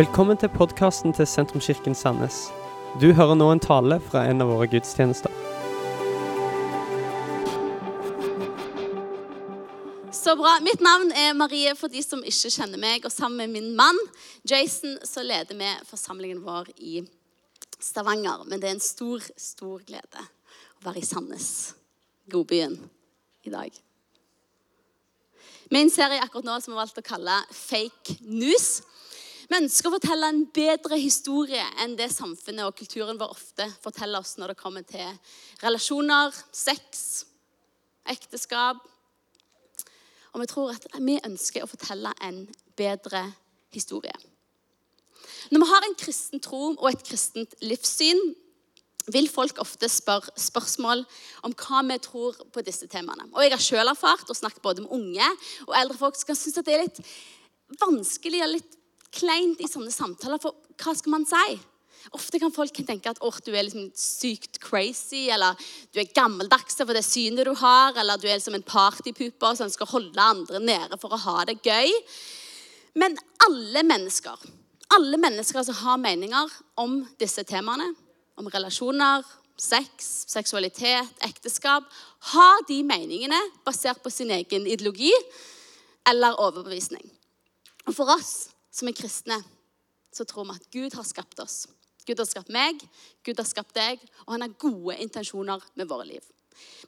Velkommen til podkasten til Sentrumskirken Sandnes. Du hører nå en tale fra en av våre gudstjenester. Så bra. Mitt navn er Marie for de som ikke kjenner meg. Og sammen med min mann Jason så leder vi forsamlingen vår i Stavanger. Men det er en stor, stor glede å være i Sandnes, godbyen, i dag. Min serie akkurat nå som vi har valgt å kalle Fake News. Vi ønsker å fortelle en bedre historie enn det samfunnet og kulturen vår ofte forteller oss når det kommer til relasjoner, sex, ekteskap. Og vi tror at vi ønsker å fortelle en bedre historie. Når vi har en kristen tro og et kristent livssyn, vil folk ofte spørre spørsmål om hva vi tror på disse temaene. Og Jeg har selv erfart og snakket både med unge og eldre folk som kan synes at det er litt vanskelig og litt kleint i sånne samtaler. For hva skal man si? Ofte kan folk tenke at du er liksom sykt crazy, eller du er gammeldags for det synet du har, eller du er liksom en partypuper som skal holde andre nede for å ha det gøy. Men alle mennesker, alle mennesker som har meninger om disse temaene, om relasjoner, sex, seksualitet, ekteskap, har de meningene basert på sin egen ideologi eller overbevisning. Og For oss som er kristne, så tror vi at Gud har skapt oss. Gud har skapt meg, Gud har skapt deg, og han har gode intensjoner med våre liv.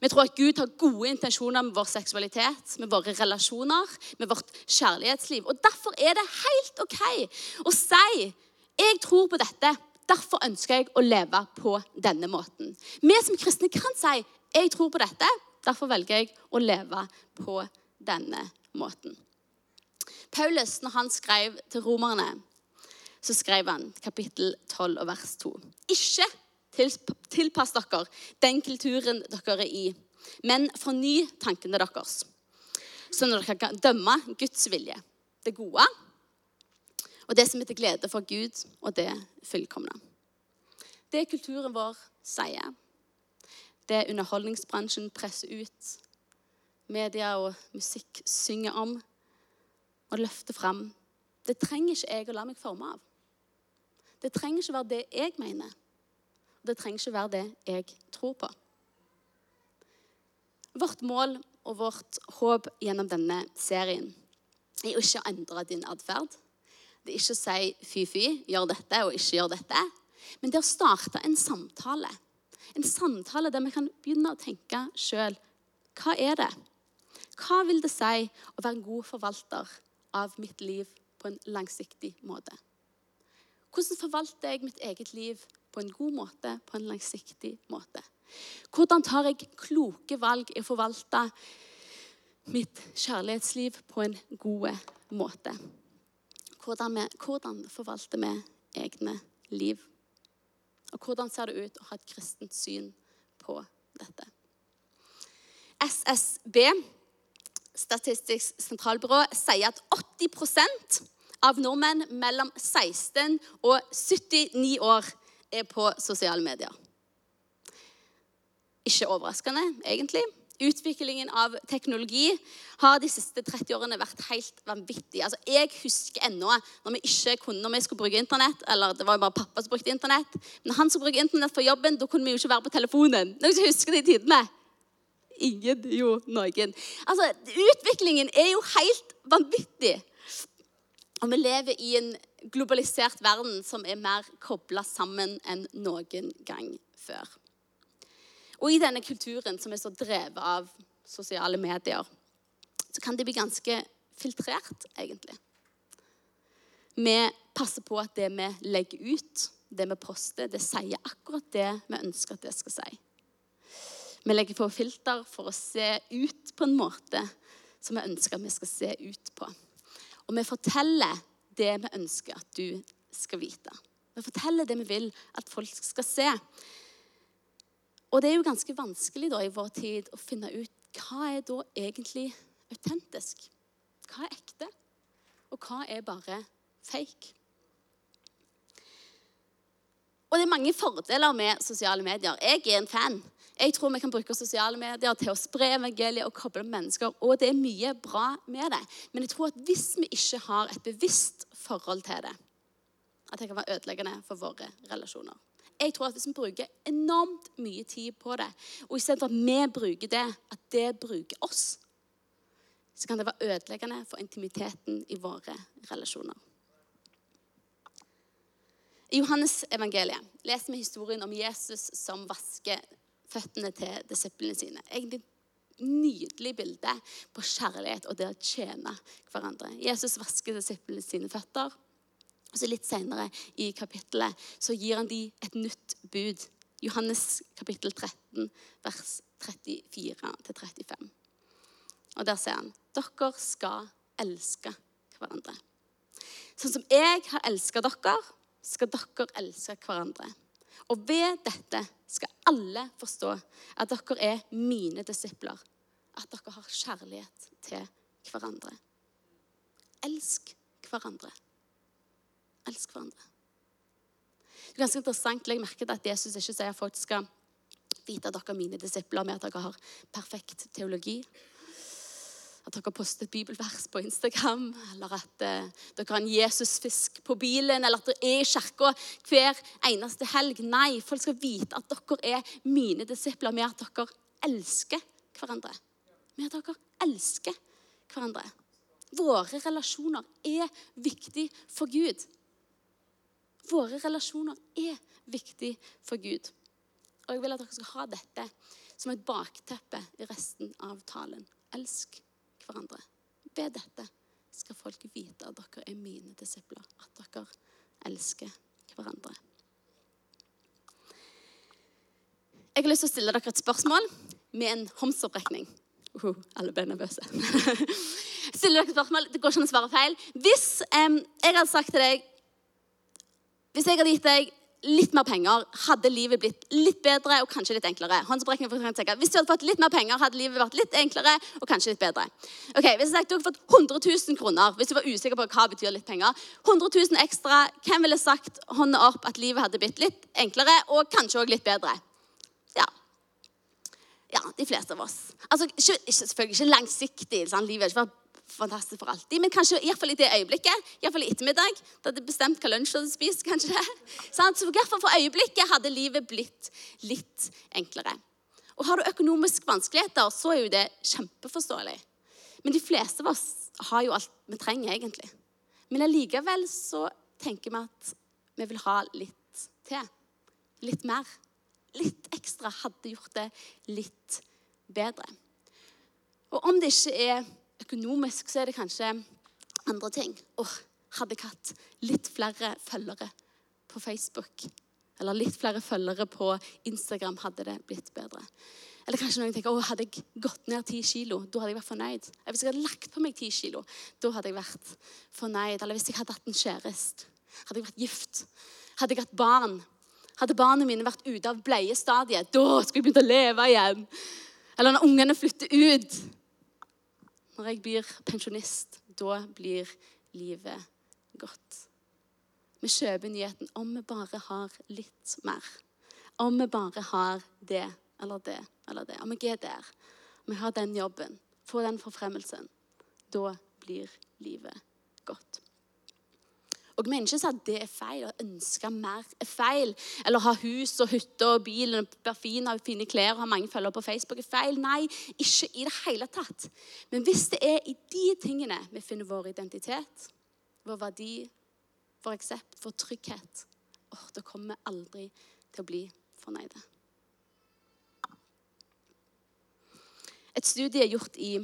Vi tror at Gud har gode intensjoner med vår seksualitet, med våre relasjoner, med vårt kjærlighetsliv. Og Derfor er det helt OK å si 'Jeg tror på dette'. Derfor ønsker jeg å leve på denne måten. Vi som kristne kan si 'Jeg tror på dette'. Derfor velger jeg å leve på denne måten. Paulus, når han skrev til romerne, så skrev han kapittel 12 og vers 2. Ikke tilpass dere den kulturen dere er i, men forny tankene deres, sånn at dere kan dømme Guds vilje, det gode og det som er til glede for Gud, og det fullkomne. Det kulturen vår sier, det underholdningsbransjen presser ut, media og musikk synger om og løfter fram, det trenger ikke jeg å la meg forme av. Det trenger ikke være det jeg mener. Det trenger ikke være det jeg tror på. Vårt mål og vårt håp gjennom denne serien er jo ikke å endre din atferd. Det er ikke å si fy-fy, gjør dette og ikke gjør dette. Men det er å starte en samtale. En samtale der vi kan begynne å tenke sjøl. Hva er det? Hva vil det si å være en god forvalter av mitt liv på en langsiktig måte? Hvordan forvalter jeg mitt eget liv på en god måte, på en langsiktig måte? Hvordan tar jeg kloke valg i å forvalte mitt kjærlighetsliv på en god måte? Hvordan, vi, hvordan forvalter vi egne liv? Og hvordan ser det ut å ha et kristent syn på dette? SSB, Statistisk sentralbyrå, sier at 80% av nordmenn mellom 16 og 79 år er på sosiale medier. Ikke overraskende, egentlig. Utviklingen av teknologi har de siste 30 årene vært helt vanvittig. Altså, jeg husker ennå når vi ikke kunne, når vi skulle bruke internett eller det var jo bare pappa som brukte internett, men han skulle bruke internett for jobben, da kunne vi jo ikke være på telefonen. Noen som husker de tidene? Ingen jo noen. Altså, Utviklingen er jo helt vanvittig. Og vi lever i en globalisert verden som er mer kobla sammen enn noen gang før. Og i denne kulturen som er så drevet av sosiale medier, så kan det bli ganske filtrert, egentlig. Vi passer på at det vi legger ut, det vi poster, det sier akkurat det vi ønsker at det skal si. Vi legger på filter for å se ut på en måte som vi ønsker at vi skal se ut på. Og vi forteller det vi ønsker at du skal vite. Vi forteller det vi vil at folk skal se. Og det er jo ganske vanskelig da, i vår tid å finne ut hva er da egentlig autentisk. Hva er ekte, og hva er bare fake? Og det er mange fordeler med sosiale medier. Jeg er en fan. Jeg tror vi kan bruke sosiale medier til å spre evangeliet og koble mennesker. Og det er mye bra med det. Men jeg tror at hvis vi ikke har et bevisst forhold til det, at det kan være ødeleggende for våre relasjoner. Jeg tror at Hvis vi bruker enormt mye tid på det, og istedenfor at vi bruker det, at det bruker oss, så kan det være ødeleggende for intimiteten i våre relasjoner. I Johannes evangeliet leser vi historien om Jesus som vasker føttene til disiplene sine. Egentlig nydelig bilde på kjærlighet og det å tjene hverandre. Jesus vasker disiplene sine føtter. Og så Litt senere i kapittelet så gir han dem et nytt bud. Johannes kapittel 13, vers 34-35. Og der sier han dere skal elske hverandre. Sånn som jeg har elsket dere, skal dere elske hverandre. Og ved dette skal alle forstå at dere er mine disipler. At dere har kjærlighet til hverandre. Elsk hverandre. Elsk hverandre. Det er ganske interessant. Legg merke til at Jesus ikke sier at folk skal vite at dere er mine disipler med at dere har perfekt teologi at dere poster et bibelvers på Instagram, eller at eh, dere har en Jesusfisk på bilen, eller at dere er i kirka hver eneste helg. Nei, folk skal vite at dere er mine disipler med at dere elsker hverandre. Med at dere elsker hverandre. Våre relasjoner er viktig for Gud. Våre relasjoner er viktig for Gud. Og jeg vil at dere skal ha dette som et bakteppe i resten av talen. Elsk hverandre. Ved dette skal folk vite at dere er mine disipler, at dere elsker hverandre. Jeg har lyst til å stille dere et spørsmål med en håndsopprekning. Uh, alle ble nervøse. Stille dere et spørsmål. Det går ikke an å svare feil. Hvis um, jeg hadde sagt til deg Hvis jeg hadde gitt deg litt mer penger, hadde livet blitt litt bedre og kanskje litt enklere. Hvis du hadde fått litt mer penger, hadde livet vært litt enklere og kanskje litt bedre. Ok, Hvis jeg sagt du hadde fått 100 000 kroner, hvis du var usikker på hva betyr litt penger 100 000 ekstra, hvem ville sagt hånda opp at livet hadde blitt litt enklere og kanskje òg litt bedre? Ja. Ja, de fleste av oss. Altså, ikke, selvfølgelig ikke langsiktig. Sant? livet har ikke vært fantastisk for alltid. Men kanskje i, fall i det øyeblikket, iallfall i ettermiddag, da hadde bestemt hva lunsj du hadde spist. kanskje det. Så iallfall for øyeblikket hadde livet blitt litt enklere. Og Har du økonomisk vanskeligheter, så er jo det kjempeforståelig. Men de fleste av oss har jo alt vi trenger, egentlig. Men allikevel så tenker vi at vi vil ha litt til. Litt mer. Litt ekstra hadde gjort det litt bedre. Og om det ikke er økonomisk så er det kanskje andre ting. Åh, hadde jeg hatt litt flere følgere på Facebook, eller litt flere følgere på Instagram, hadde det blitt bedre. Eller kanskje noen tenker åh, hadde jeg gått ned ti kilo, da hadde jeg vært fornøyd. Hvis jeg hadde lagt på meg ti kilo, da hadde jeg vært fornøyd. Eller hvis jeg hadde hatt en kjæreste, hadde jeg vært gift, hadde jeg hatt barn, hadde barna mine vært ute av bleiestadiet, da skulle jeg begynt å leve igjen. Eller når ungene flytter ut, når jeg blir pensjonist, da blir livet godt. Vi kjøper nyheten om vi bare har litt mer. Om vi bare har det eller det eller det. Om jeg er der, om jeg har den jobben, får den forfremmelsen. Da blir livet godt. Og mener ikke at det er feil. Å ønske mer er feil. Eller ha hus og hytte og bil og være fin og fine klær og ha mange følgere på Facebook er feil. Nei, ikke i det hele tatt. Men hvis det er i de tingene vi finner vår identitet, vår verdi, vår aksept, vår trygghet, oh, da kommer vi aldri til å bli fornøyde. Et studie gjort i,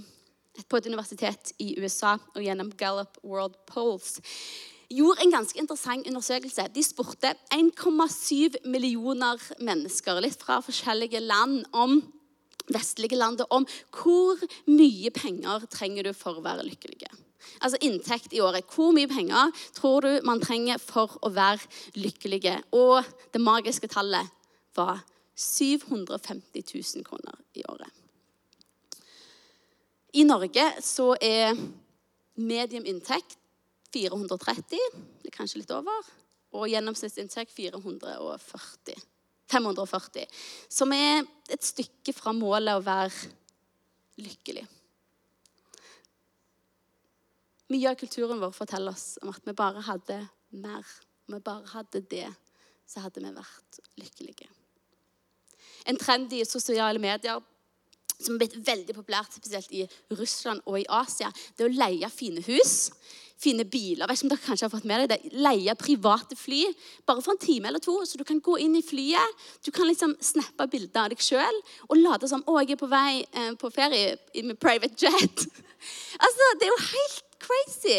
på et universitet i USA og gjennom Gallup World Polls gjorde en ganske interessant undersøkelse. De spurte 1,7 millioner mennesker litt fra forskjellige land om vestlige landet om hvor mye penger trenger du for å være lykkelig. Altså inntekt i året. Hvor mye penger tror du man trenger for å være lykkelig? Og det magiske tallet var 750 000 kroner i året. I Norge så er medium inntekt 430, kanskje litt over. Og gjennomsnittsinntekt 440. 540. Som er et stykke fra målet å være lykkelig. Mye av kulturen vår forteller oss om at vi bare hadde mer Om vi bare hadde det, så hadde vi vært lykkelige. En trend i sosiale medier som er blitt veldig populært, spesielt i Russland og i Asia, det er å leie fine hus, fine biler. Vet ikke om dere kanskje har fått med deg det. Leie private fly bare for en time eller to, så du kan gå inn i flyet. Du kan liksom snappe bilder av deg sjøl og late som å, jeg er på vei eh, på ferie med private jet. altså, Det er jo helt crazy.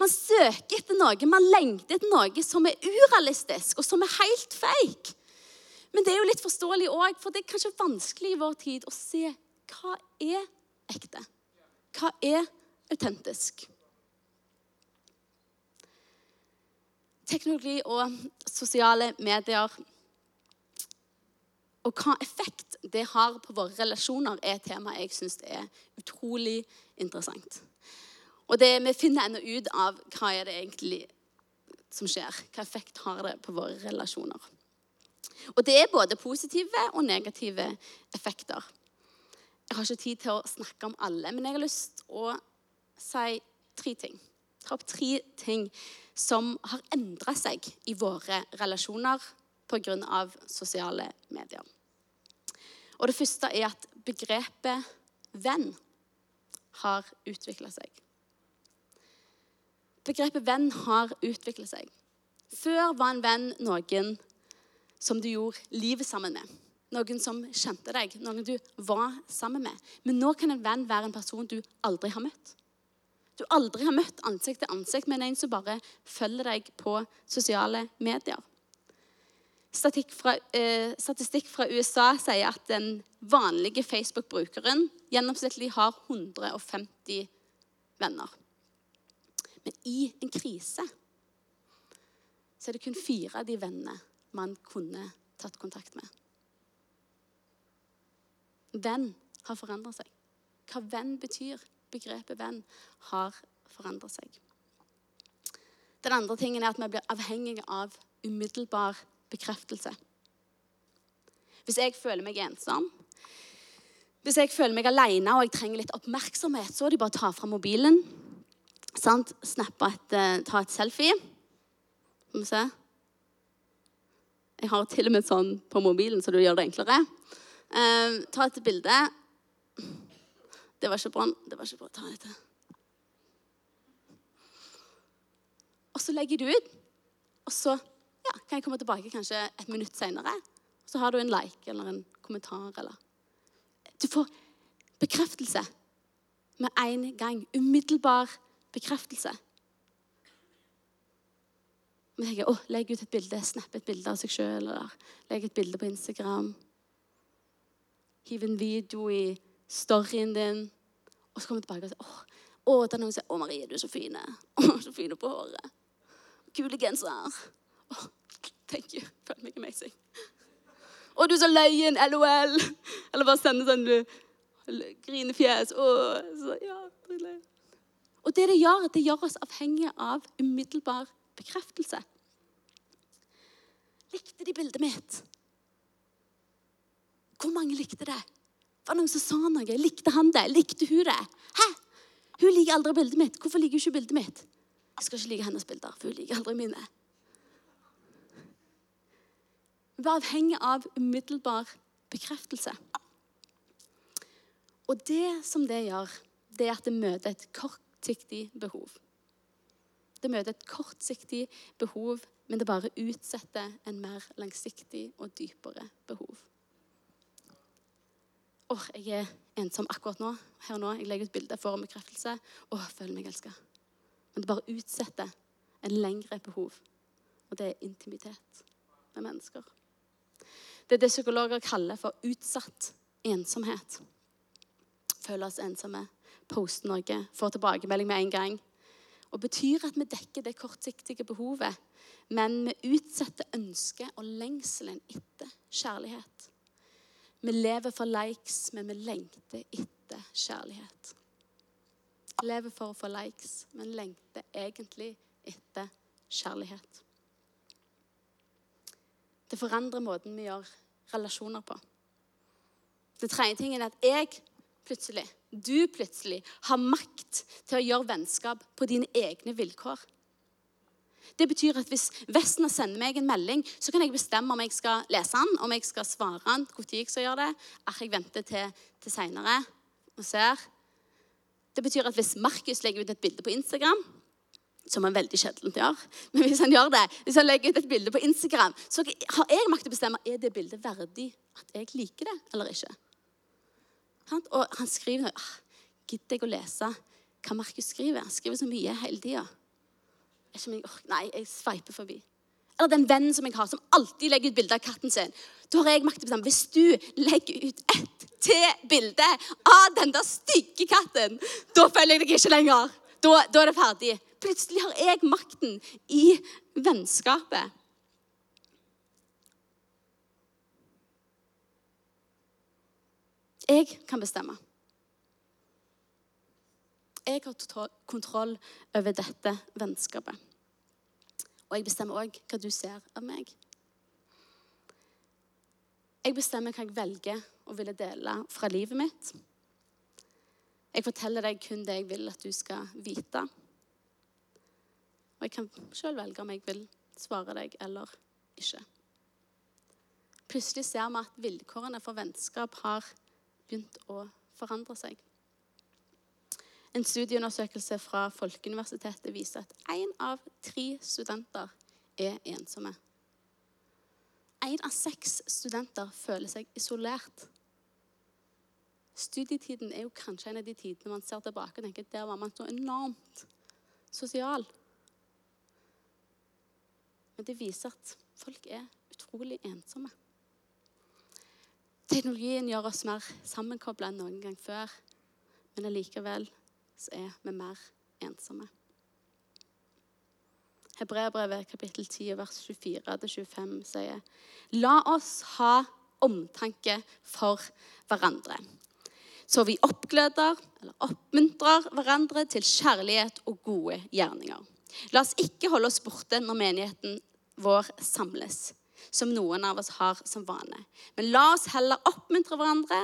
Man søker etter noe, man lengter etter noe som er urealistisk, og som er helt fake. Men det er jo litt forståelig òg, for det er kanskje vanskelig i vår tid å se hva er ekte. Hva er autentisk? Teknologi og sosiale medier og hva effekt det har på våre relasjoner, er et tema jeg syns er utrolig interessant. Og det, vi finner ennå ut av hva er det egentlig som skjer. Hva effekt har det på våre relasjoner? Og det er både positive og negative effekter. Jeg har ikke tid til å snakke om alle, men jeg har lyst til å si tre ting. Ta opp tre ting som har endra seg i våre relasjoner pga. sosiale medier. Og Det første er at begrepet venn har utvikla seg. Begrepet venn har utvikla seg. Før var en venn noen som du gjorde livet sammen med. Noen som kjente deg, noen du var sammen med. Men nå kan en venn være en person du aldri har møtt. Du aldri har møtt ansikt til ansikt, men en som bare følger deg på sosiale medier. Statistikk fra, eh, statistikk fra USA sier at den vanlige Facebook-brukeren gjennomsnittlig har 150 venner. Men i en krise så er det kun fire av de vennene man kunne tatt kontakt med. Venn har forandra seg. Hva venn betyr, begrepet venn, har forandra seg. Den andre tingen er at vi blir avhengige av umiddelbar bekreftelse. Hvis jeg føler meg ensom, hvis jeg føler meg alene og jeg trenger litt oppmerksomhet, så er det bare å ta fram mobilen. Sant? Snappe et, eh, ta et selfie. Skal vi se. Jeg har til og med sånn på mobilen, så du gjør det enklere. Eh, ta et bilde. Det var ikke bra. Det var ikke bra. Ta dette. Og så legger du ut. Og så ja, kan jeg komme tilbake kanskje et minutt senere. Så har du en like eller en kommentar eller Du får bekreftelse med en gang. Umiddelbar bekreftelse. Vi tenker å, legg ut et bilde, snapp et bilde av seg sjøl, eller legg et bilde på Instagram. Hiv en video i storyen din. Og så kommer vi tilbake og sier å, det er noen som sier 'Å, Marie, du er så fin. Å, så fin på håret. Kule genser. Å, thank you. Føler meg amazing. Å, du er så løyen. LOL. Eller bare sende sånn grinefjes. Å, så, ja, og det det gjør, det gjør oss avhengige av umiddelbar bekreftelse. Likte de bildet mitt? Hvor mange likte det? Var noen som sa noe? Likte han det? Likte hun det? Hæ? Hun liker aldri bildet mitt. Hvorfor liker hun ikke bildet mitt? Jeg skal ikke like hennes bilder, for hun liker aldri mine. Vi er avhengig av umiddelbar bekreftelse. Og det som det gjør, det er at det møter et kortsiktig behov. Det møter et kortsiktig behov, men det bare utsetter en mer langsiktig og dypere behov. Åh, jeg er ensom akkurat nå. Her nå. Jeg legger ut bilde, får en bekreftelse. Åh, føler meg elska. Men det bare utsetter en lengre behov, og det er intimitet med mennesker. Det er det psykologer kaller for utsatt ensomhet. Føler oss ensomme, poste noe, får tilbakemelding med en gang og betyr at vi dekker det kortsiktige behovet, men vi utsetter ønsket og lengselen etter kjærlighet. Vi lever for likes, men vi lengter etter kjærlighet. Vi lever for å få likes, men lengter egentlig etter kjærlighet. Det forandrer måten vi gjør relasjoner på. Det tredje tingen er at jeg plutselig, du plutselig, har makt til å gjøre vennskap på dine egne vilkår. Det betyr at hvis Vestner sender meg en melding, så kan jeg bestemme om jeg skal lese den, om jeg skal svare den, når jeg skal gjøre det. At jeg venter til, til seinere og ser. Det betyr at hvis Markus legger ut et bilde på Instagram, som han veldig sjelden gjør. Men hvis han gjør det, hvis han legger ut et bilde på Instagram, så har jeg makt til å bestemme er det bildet verdig at jeg liker det eller ikke. Og han skriver noe. Gidder jeg å lese hva Markus skriver? Han skriver så mye hele tida. Nei, jeg sveiper forbi. Eller den vennen som jeg har, som alltid legger ut bilde av katten sin. Da har jeg makt. Hvis du legger ut ett til bilde av den der stygge katten, da følger jeg deg ikke lenger. Da, da er det ferdig. Plutselig har jeg makten i vennskapet. Jeg kan bestemme. Jeg har kontroll over dette vennskapet. Og jeg bestemmer òg hva du ser av meg. Jeg bestemmer hva jeg velger å ville dele fra livet mitt. Jeg forteller deg kun det jeg vil at du skal vite. Og jeg kan sjøl velge om jeg vil svare deg eller ikke. Plutselig ser vi at vilkårene for vennskap har begynt å forandre seg. En studieundersøkelse fra Folkeuniversitetet viser at én av tre studenter er ensomme. Én av seks studenter føler seg isolert. Studietiden er jo kanskje en av de tidene man ser tilbake og tenker at der var man så enormt sosial. Men det viser at folk er utrolig ensomme. Teknologien gjør oss mer sammenkobla enn noen gang før, men allikevel så er vi mer ensomme. Hebreabrevet kapittel 10 vers 24-25 sier La oss ha omtanke for hverandre. Så vi oppgløder eller oppmuntrer hverandre til kjærlighet og gode gjerninger. La oss ikke holde oss borte når menigheten vår samles, som noen av oss har som vane. Men la oss heller oppmuntre hverandre,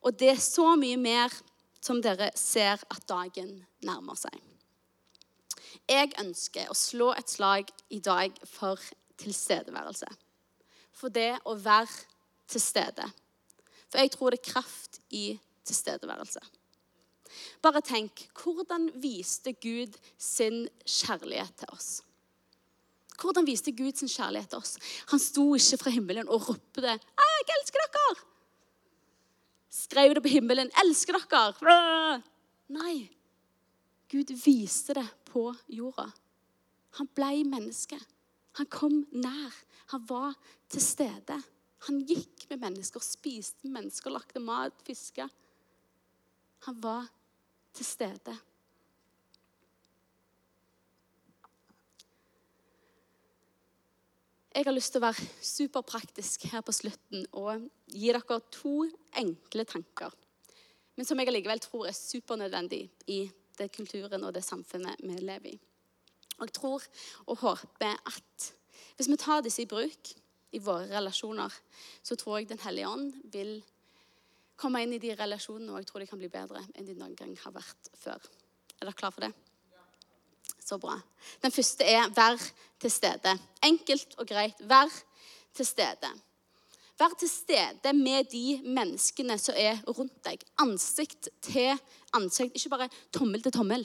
og det er så mye mer som dere ser at dagen nærmer seg. Jeg ønsker å slå et slag i dag for tilstedeværelse. For det å være til stede. For jeg tror det er kraft i tilstedeværelse. Bare tenk hvordan viste Gud sin kjærlighet til oss? Hvordan viste Gud sin kjærlighet til oss? Han sto ikke fra himmelen og ropte 'Jeg elsker dere!' Skrev det på himmelen 'Elsker dere!' Nei. Gud viste det på jorda. Han ble menneske. Han kom nær. Han var til stede. Han gikk med mennesker, spiste med mennesker, lagde mat, fiska. Han var til stede. Jeg har lyst til å være superpraktisk her på slutten og gi dere to enkle tanker. Men som jeg allikevel tror er supernødvendig i det kulturen og det samfunnet vi lever i. Og jeg tror og håper at hvis vi tar disse i bruk i våre relasjoner, så tror jeg Den hellige ånd vil komme inn i de relasjonene, og jeg tror de kan bli bedre enn de noen gang har vært før. Er dere klar for det? Så bra. Den første er vær til stede. Enkelt og greit. Vær til stede. Vær til stede med de menneskene som er rundt deg. Ansikt til ansikt. Ikke bare tommel til tommel.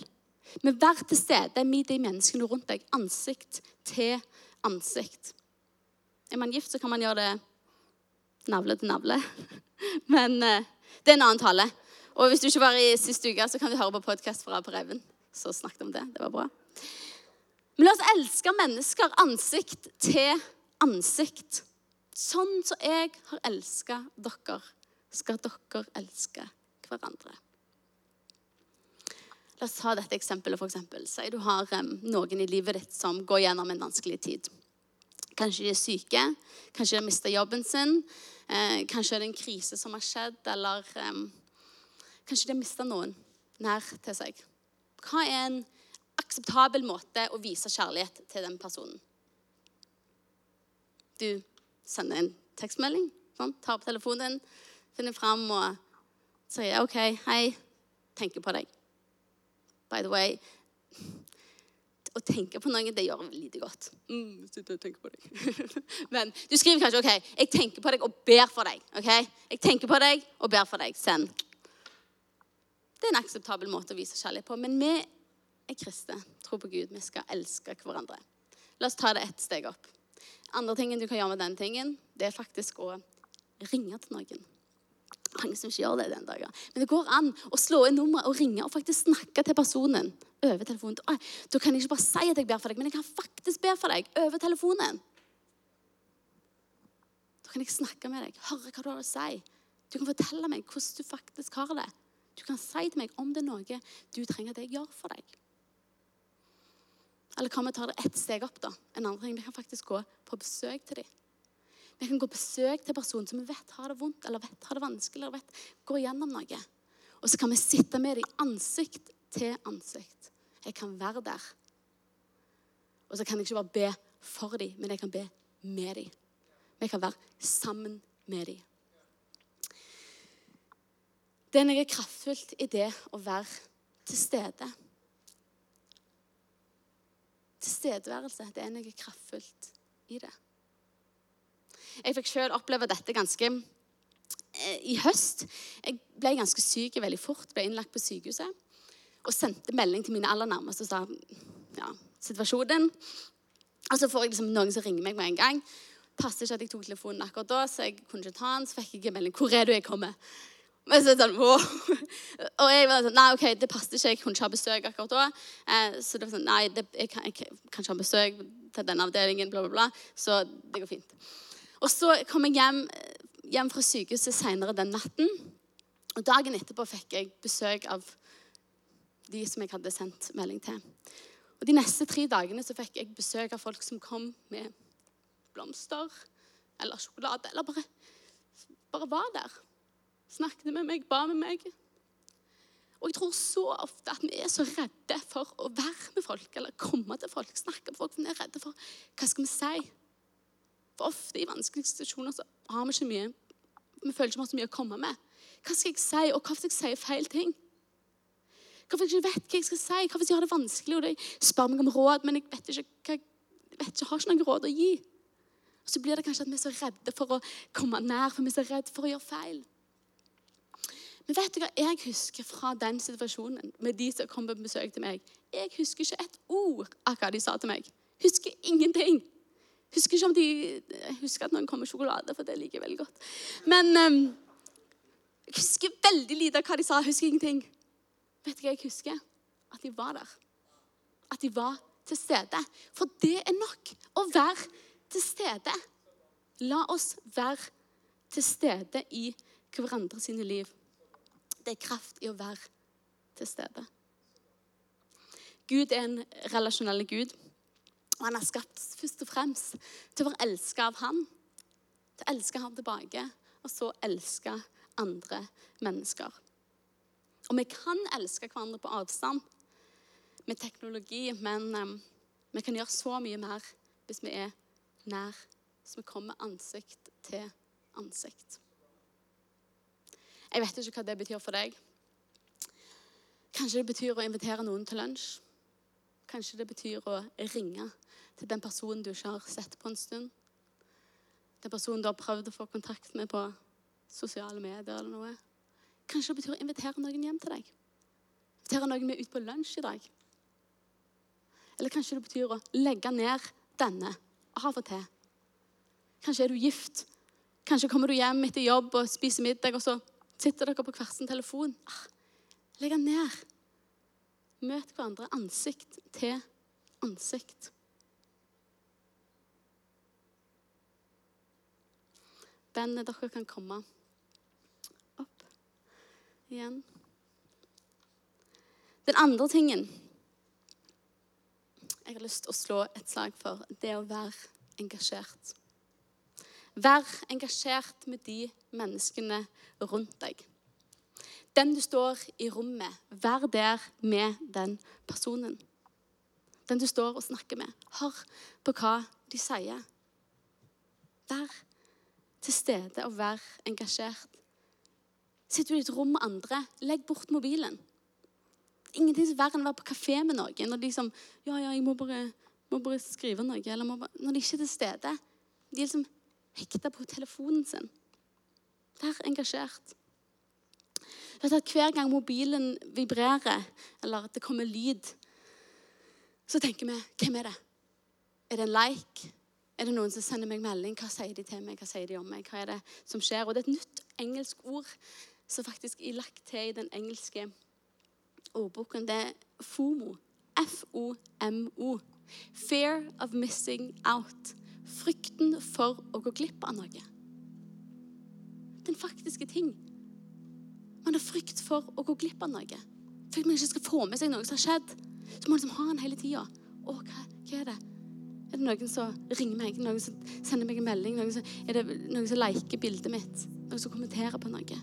Men vær til stede med de menneskene rundt deg. Ansikt til ansikt. Er man gift, så kan man gjøre det navle til navle. Men eh, det er en annen tale. Og hvis du ikke var i siste uke, så kan du høre på podkast fra Reven. Så snakket om det. Det var bra. Men la oss elske mennesker ansikt til ansikt. Sånn som jeg har elska dere, skal dere elske hverandre. La oss ta dette eksempelet. For eksempel. Si du har um, noen i livet ditt som går gjennom en vanskelig tid. Kanskje de er syke, kanskje de har mista jobben sin. Eh, kanskje det er en krise som har skjedd, eller um, kanskje de har mista noen nær til seg. Hva er en akseptabel måte å vise kjærlighet til den personen? Du sender en tekstmelding, sånn, tar opp telefonen din, finner fram og sier OK, hei, tenker på deg. By the way, å tenke på noen, det gjør lite godt. Mm, sitter og tenker på deg. Men du skriver kanskje OK, jeg tenker på deg og ber for deg. ok? Jeg tenker på deg og ber for deg. Send. Det er en akseptabel måte å vise kjærlighet på. Men vi er kristne, tror på Gud. Vi skal elske hverandre. La oss ta det ett steg opp. Andre tingen du kan gjøre med den tingen, det er faktisk å ringe til noen. Mange som ikke gjør det den dagen. Men det går an å slå inn nummeret og ringe og faktisk snakke til personen over telefonen. Da, kan jeg ikke bare si at jeg ber for deg, men jeg kan faktisk be for deg over telefonen. Da kan jeg snakke med deg, høre hva du har å si. Du kan fortelle meg hvordan du faktisk har det. Du kan si til meg om det er noe du trenger at jeg gjør for deg. Eller hva vi tar det ett steg opp, da. En annen ting, Vi kan faktisk gå på besøk til dem. Vi kan gå på besøk til personer som vi vet har det vondt eller vet har det vanskelig, eller vet går gjennom noe. Og så kan vi sitte med dem ansikt til ansikt. Jeg kan være der. Og så kan jeg ikke bare be for dem, men jeg kan be med dem. Vi kan være sammen med dem. Det er noe kraftfullt i det å være til stede. Tilstedeværelse, det er noe kraftfullt i det. Jeg fikk selv oppleve dette ganske eh, i høst. Jeg ble ganske syk veldig fort, ble innlagt på sykehuset. Og sendte melding til mine aller nærmeste og sa ja, situasjonen. Og så får jeg liksom noen som ringer meg med en gang. Passer ikke at jeg tok telefonen akkurat da, så jeg kunne ikke ta den. Så fikk jeg en melding. 'Hvor er du? Jeg kommer.' Men så sånn, wow. Og jeg var sånn Nei, OK, det passet ikke. Jeg kunne ikke ha besøk akkurat da. Eh, så det var sånn Nei, det, jeg, kan, jeg, kan, ikke ha besøk til denne avdelingen, bla, bla, bla. Så det går fint. Og så kom jeg hjem, hjem fra sykehuset senere den natten. Og dagen etterpå fikk jeg besøk av de som jeg hadde sendt melding til. Og De neste tre dagene så fikk jeg besøk av folk som kom med blomster eller sjokolade. Eller bare, bare var der. Snakket med meg, ba med meg. Og jeg tror så ofte at vi er så redde for å være med folk eller komme til folk. snakke med folk, Vi er redde for hva skal vi si. For ofte i vanskelige situasjoner så har vi ikke mye Vi føler ikke vi har så mye å komme med. Hva skal jeg si, og hva skal jeg si feil ting? Hvis jeg ikke vet hva jeg skal si? Hva hvis jeg har det vanskelig, og de spør meg om råd, men jeg vet ikke, hva, jeg vet ikke, har ikke noen råd å gi? Og Så blir det kanskje at vi er så redde for å komme nær, for vi er så redde for å gjøre feil. Men vet du hva jeg husker fra den situasjonen med de som kom på besøk til meg? Jeg husker ikke et ord av hva de sa til meg. Husker ingenting. Husker ikke om de jeg husker at noen kom med sjokolade, for det liker jeg veldig godt. Men um, jeg husker veldig lite av hva de sa. Jeg husker ingenting. Vet du hva jeg husker? At de var der. At de var til stede. For det er nok å være til stede. La oss være til stede i hverandre sine liv. Det er kraft i å være til stede. Gud er en relasjonell Gud. Og han er skapt først og fremst til å være elska av han. Til å elske ham tilbake, og så elske andre mennesker. Og vi kan elske hverandre på avstand med teknologi, men um, vi kan gjøre så mye mer hvis vi er nær, så vi kommer ansikt til ansikt. Jeg vet ikke hva det betyr for deg. Kanskje det betyr å invitere noen til lunsj. Kanskje det betyr å ringe til den personen du ikke har sett på en stund. Den personen du har prøvd å få kontakt med på sosiale medier eller noe. Kanskje det betyr å invitere noen hjem til deg. Invitere noen med ut på lunsj i dag. Eller kanskje det betyr å legge ned denne av og til. Kanskje er du gift. Kanskje kommer du hjem etter jobb og spiser middag, og så sitter dere på hver sin telefon. Ah, legg den ned. Møt hverandre ansikt til ansikt. Bandet, dere kan komme opp igjen. Den andre tingen jeg har lyst til å slå et slag for, det å være engasjert. Vær engasjert med de menneskene rundt deg. Den du står i rommet, vær der med den personen. Den du står og snakker med. Hør på hva de sier. Vær til stede og vær engasjert. Sitter du i et rom med andre, legg bort mobilen. ingenting er verre enn å være på kafé med noen når de liksom Ja, ja, jeg må bare, må bare skrive noe. Bare, når de ikke er til stede. De er liksom hekta på telefonen sin. Vær engasjert. Hver gang mobilen vibrerer, eller at det kommer lyd, så tenker vi hvem er det? Er det en like? Er det noen som sender meg melding? Hva sier de til meg? Hva sier de om meg? Hva er det som skjer? Og det er et nytt engelsk ord som faktisk er lagt til i den engelske ordboken. Det er FOMO. F-O-M-O. Fear of missing out. Frykten for å gå glipp av noe. Den faktiske ting. Man har frykt for å gå glipp av noe. For at man ikke skal få med seg noe som har skjedd. Så må man liksom ha den hele tida. Å, hva, hva er det? Er det noen som ringer meg? Noen som sender meg en melding? Noen som, er det noen som liker bildet mitt? Noen som kommenterer på noe?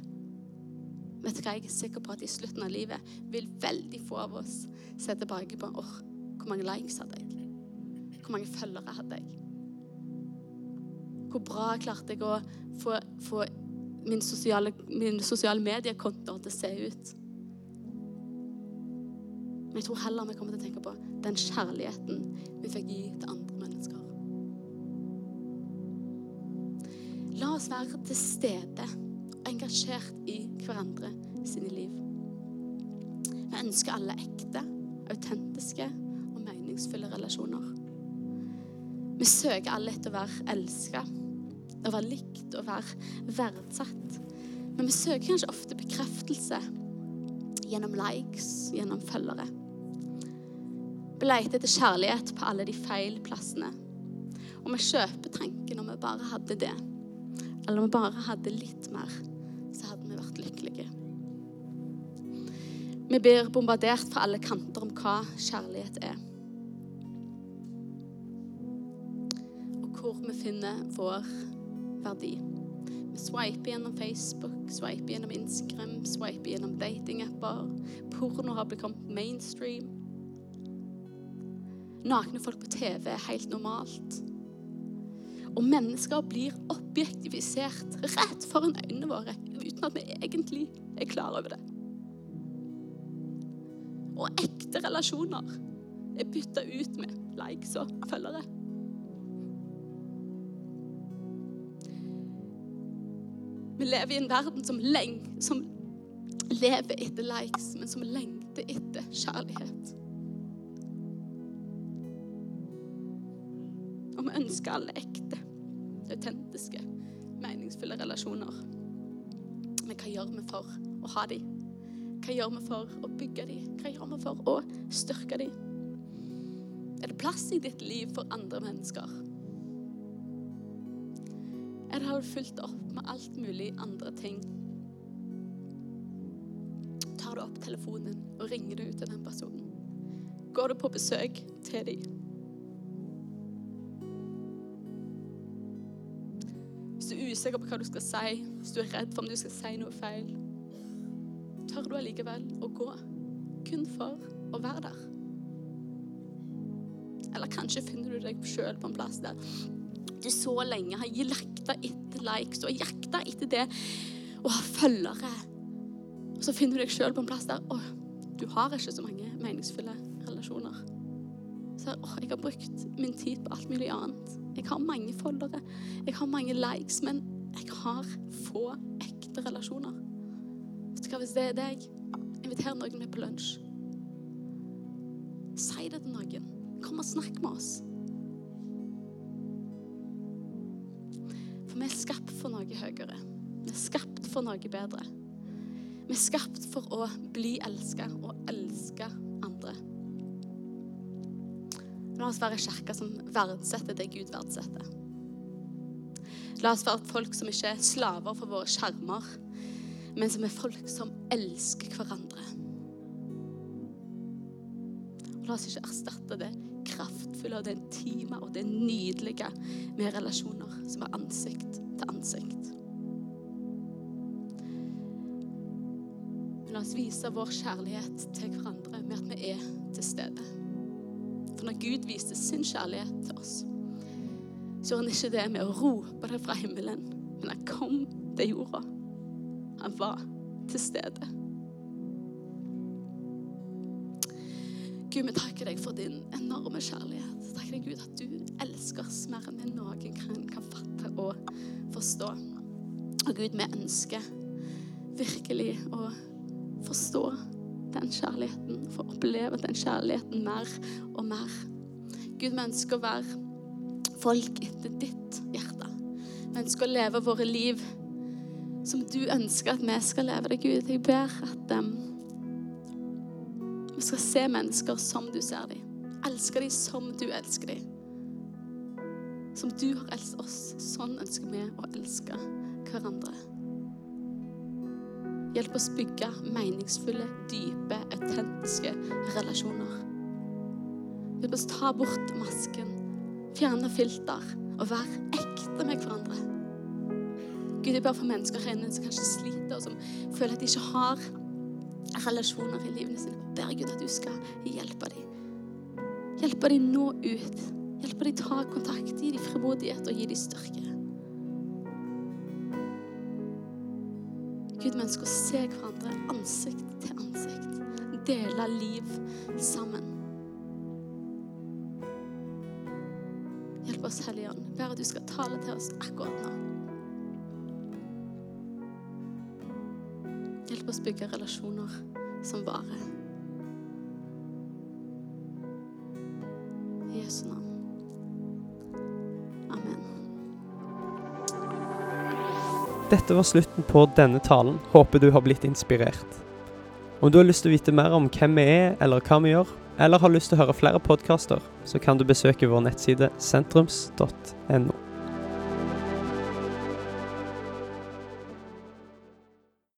Vet du hva, Jeg er sikker på at i slutten av livet vil veldig få av oss se tilbake på åh, hvor mange likes hadde jeg? Hvor mange følgere hadde jeg? Hvor bra klarte jeg å få, få min sosiale, min sosiale mediekonto til å se ut? Men jeg tror heller vi kommer til å tenke på den kjærligheten vi fikk gi til andre mennesker. La oss være til stede og engasjert i hverandre sine liv. Vi ønsker alle ekte, autentiske og meningsfulle relasjoner. Vi søker alle etter å være elska, å være likt og være verdsatt. Men vi søker kanskje ofte bekreftelse gjennom likes, gjennom følgere. Vi leter etter kjærlighet på alle de feil plassene. Og vi kjøper tanken om vi bare hadde det, eller om vi bare hadde litt mer, så hadde vi vært lykkelige. Vi blir bombardert fra alle kanter om hva kjærlighet er. Og hvor vi finner vår verdi. Vi swiper gjennom Facebook, swiper gjennom Instagram, swiper gjennom datingapper. Porno har blitt kommet mainstream. Nakne folk på TV er helt normalt. Og mennesker blir objektifisert rett foran øynene våre uten at vi egentlig er klar over det. Og ekte relasjoner er bytta ut med likes og følgere. Vi lever i en verden som, leng, som lever etter likes, men som lengter etter kjærlighet. Og vi ønsker alle ekte, autentiske, meningsfulle relasjoner. Men hva gjør vi for å ha dem? Hva gjør vi for å bygge dem? Hva gjør vi for å styrke dem? Er det plass i ditt liv for andre mennesker? Eller har du fulgt opp med alt mulig andre ting? Tar du opp telefonen og ringer du til den personen? Går du på besøk til dem? Hvis du er usikker på hva du skal si, hvis du er redd for om du skal si noe feil, tør du allikevel å gå kun for å være der? Eller kanskje finner du deg sjøl på en plass der du så lenge har jakta etter likes, og jakta etter det å ha følgere. Og så finner du deg sjøl på en plass der å, du har ikke så mange meningsfulle relasjoner. Så å, jeg har brukt min tid på alt mulig annet. Jeg har mange foldere, jeg har mange likes, men jeg har få ekte relasjoner. Vet du hva, Hvis det er deg, inviter noen med på lunsj. Si det til noen. Kom og snakk med oss. Vi er skapt for noe høyere. Vi er skapt for noe bedre. Vi er skapt for å bli elska og elske andre. La oss være kirke som verdsetter det Gud verdsetter. La oss være folk som ikke er slaver for våre skjermer, men som er folk som elsker hverandre. La oss ikke erstatte det kraftfulle og det intime og det nydelige med relasjoner som er ansikt til ansikt. Men la oss vise vår kjærlighet til hverandre med at vi er til stede. For når Gud viste sin kjærlighet til oss, så gjorde han ikke det med å rope det fra himmelen, men han kom til jorda. Han var til stede. Gud, vi takker deg for din enorme kjærlighet. Takker deg, Gud, at du elsker oss mer enn vi noen kan, kan fatte og forstå. Og Gud, vi ønsker virkelig å forstå den kjærligheten, få oppleve den kjærligheten mer og mer. Gud, vi ønsker å være folk etter ditt hjerte. Vi ønsker å leve våre liv som du ønsker at vi skal leve det, Gud. Jeg ber at um, vi skal se mennesker som du ser dem. Elske dem som du elsker dem. Som du har elsket oss. Sånn ønsker vi å elske hverandre. Hjelp oss bygge meningsfulle, dype, autentiske relasjoner. Hjelp oss ta bort masken, fjerne filter og være ekte med hverandre. Gud, jeg ber for mennesker her inne som kanskje sliter, og som føler at de ikke har relasjoner i livene sine. Ber Gud at du skal hjelpe dem. Hjelpe dem nå ut. Hjelpe dem ta kontakt. Gi dem frimodighet og gi dem styrke. Gud, vi ønsker å se hverandre ansikt til ansikt. Dele liv sammen. Hjelp oss, Hellige Ånd. Ber at du skal tale til oss akkurat nå. Hjelp oss bygge relasjoner som varer. I Jesu navn. Amen. Dette var slutten på denne talen. Håper du har blitt inspirert. Om du har lyst til å vite mer om hvem vi er, eller hva vi gjør, eller har lyst til å høre flere podkaster, så kan du besøke vår nettside sentrums.no.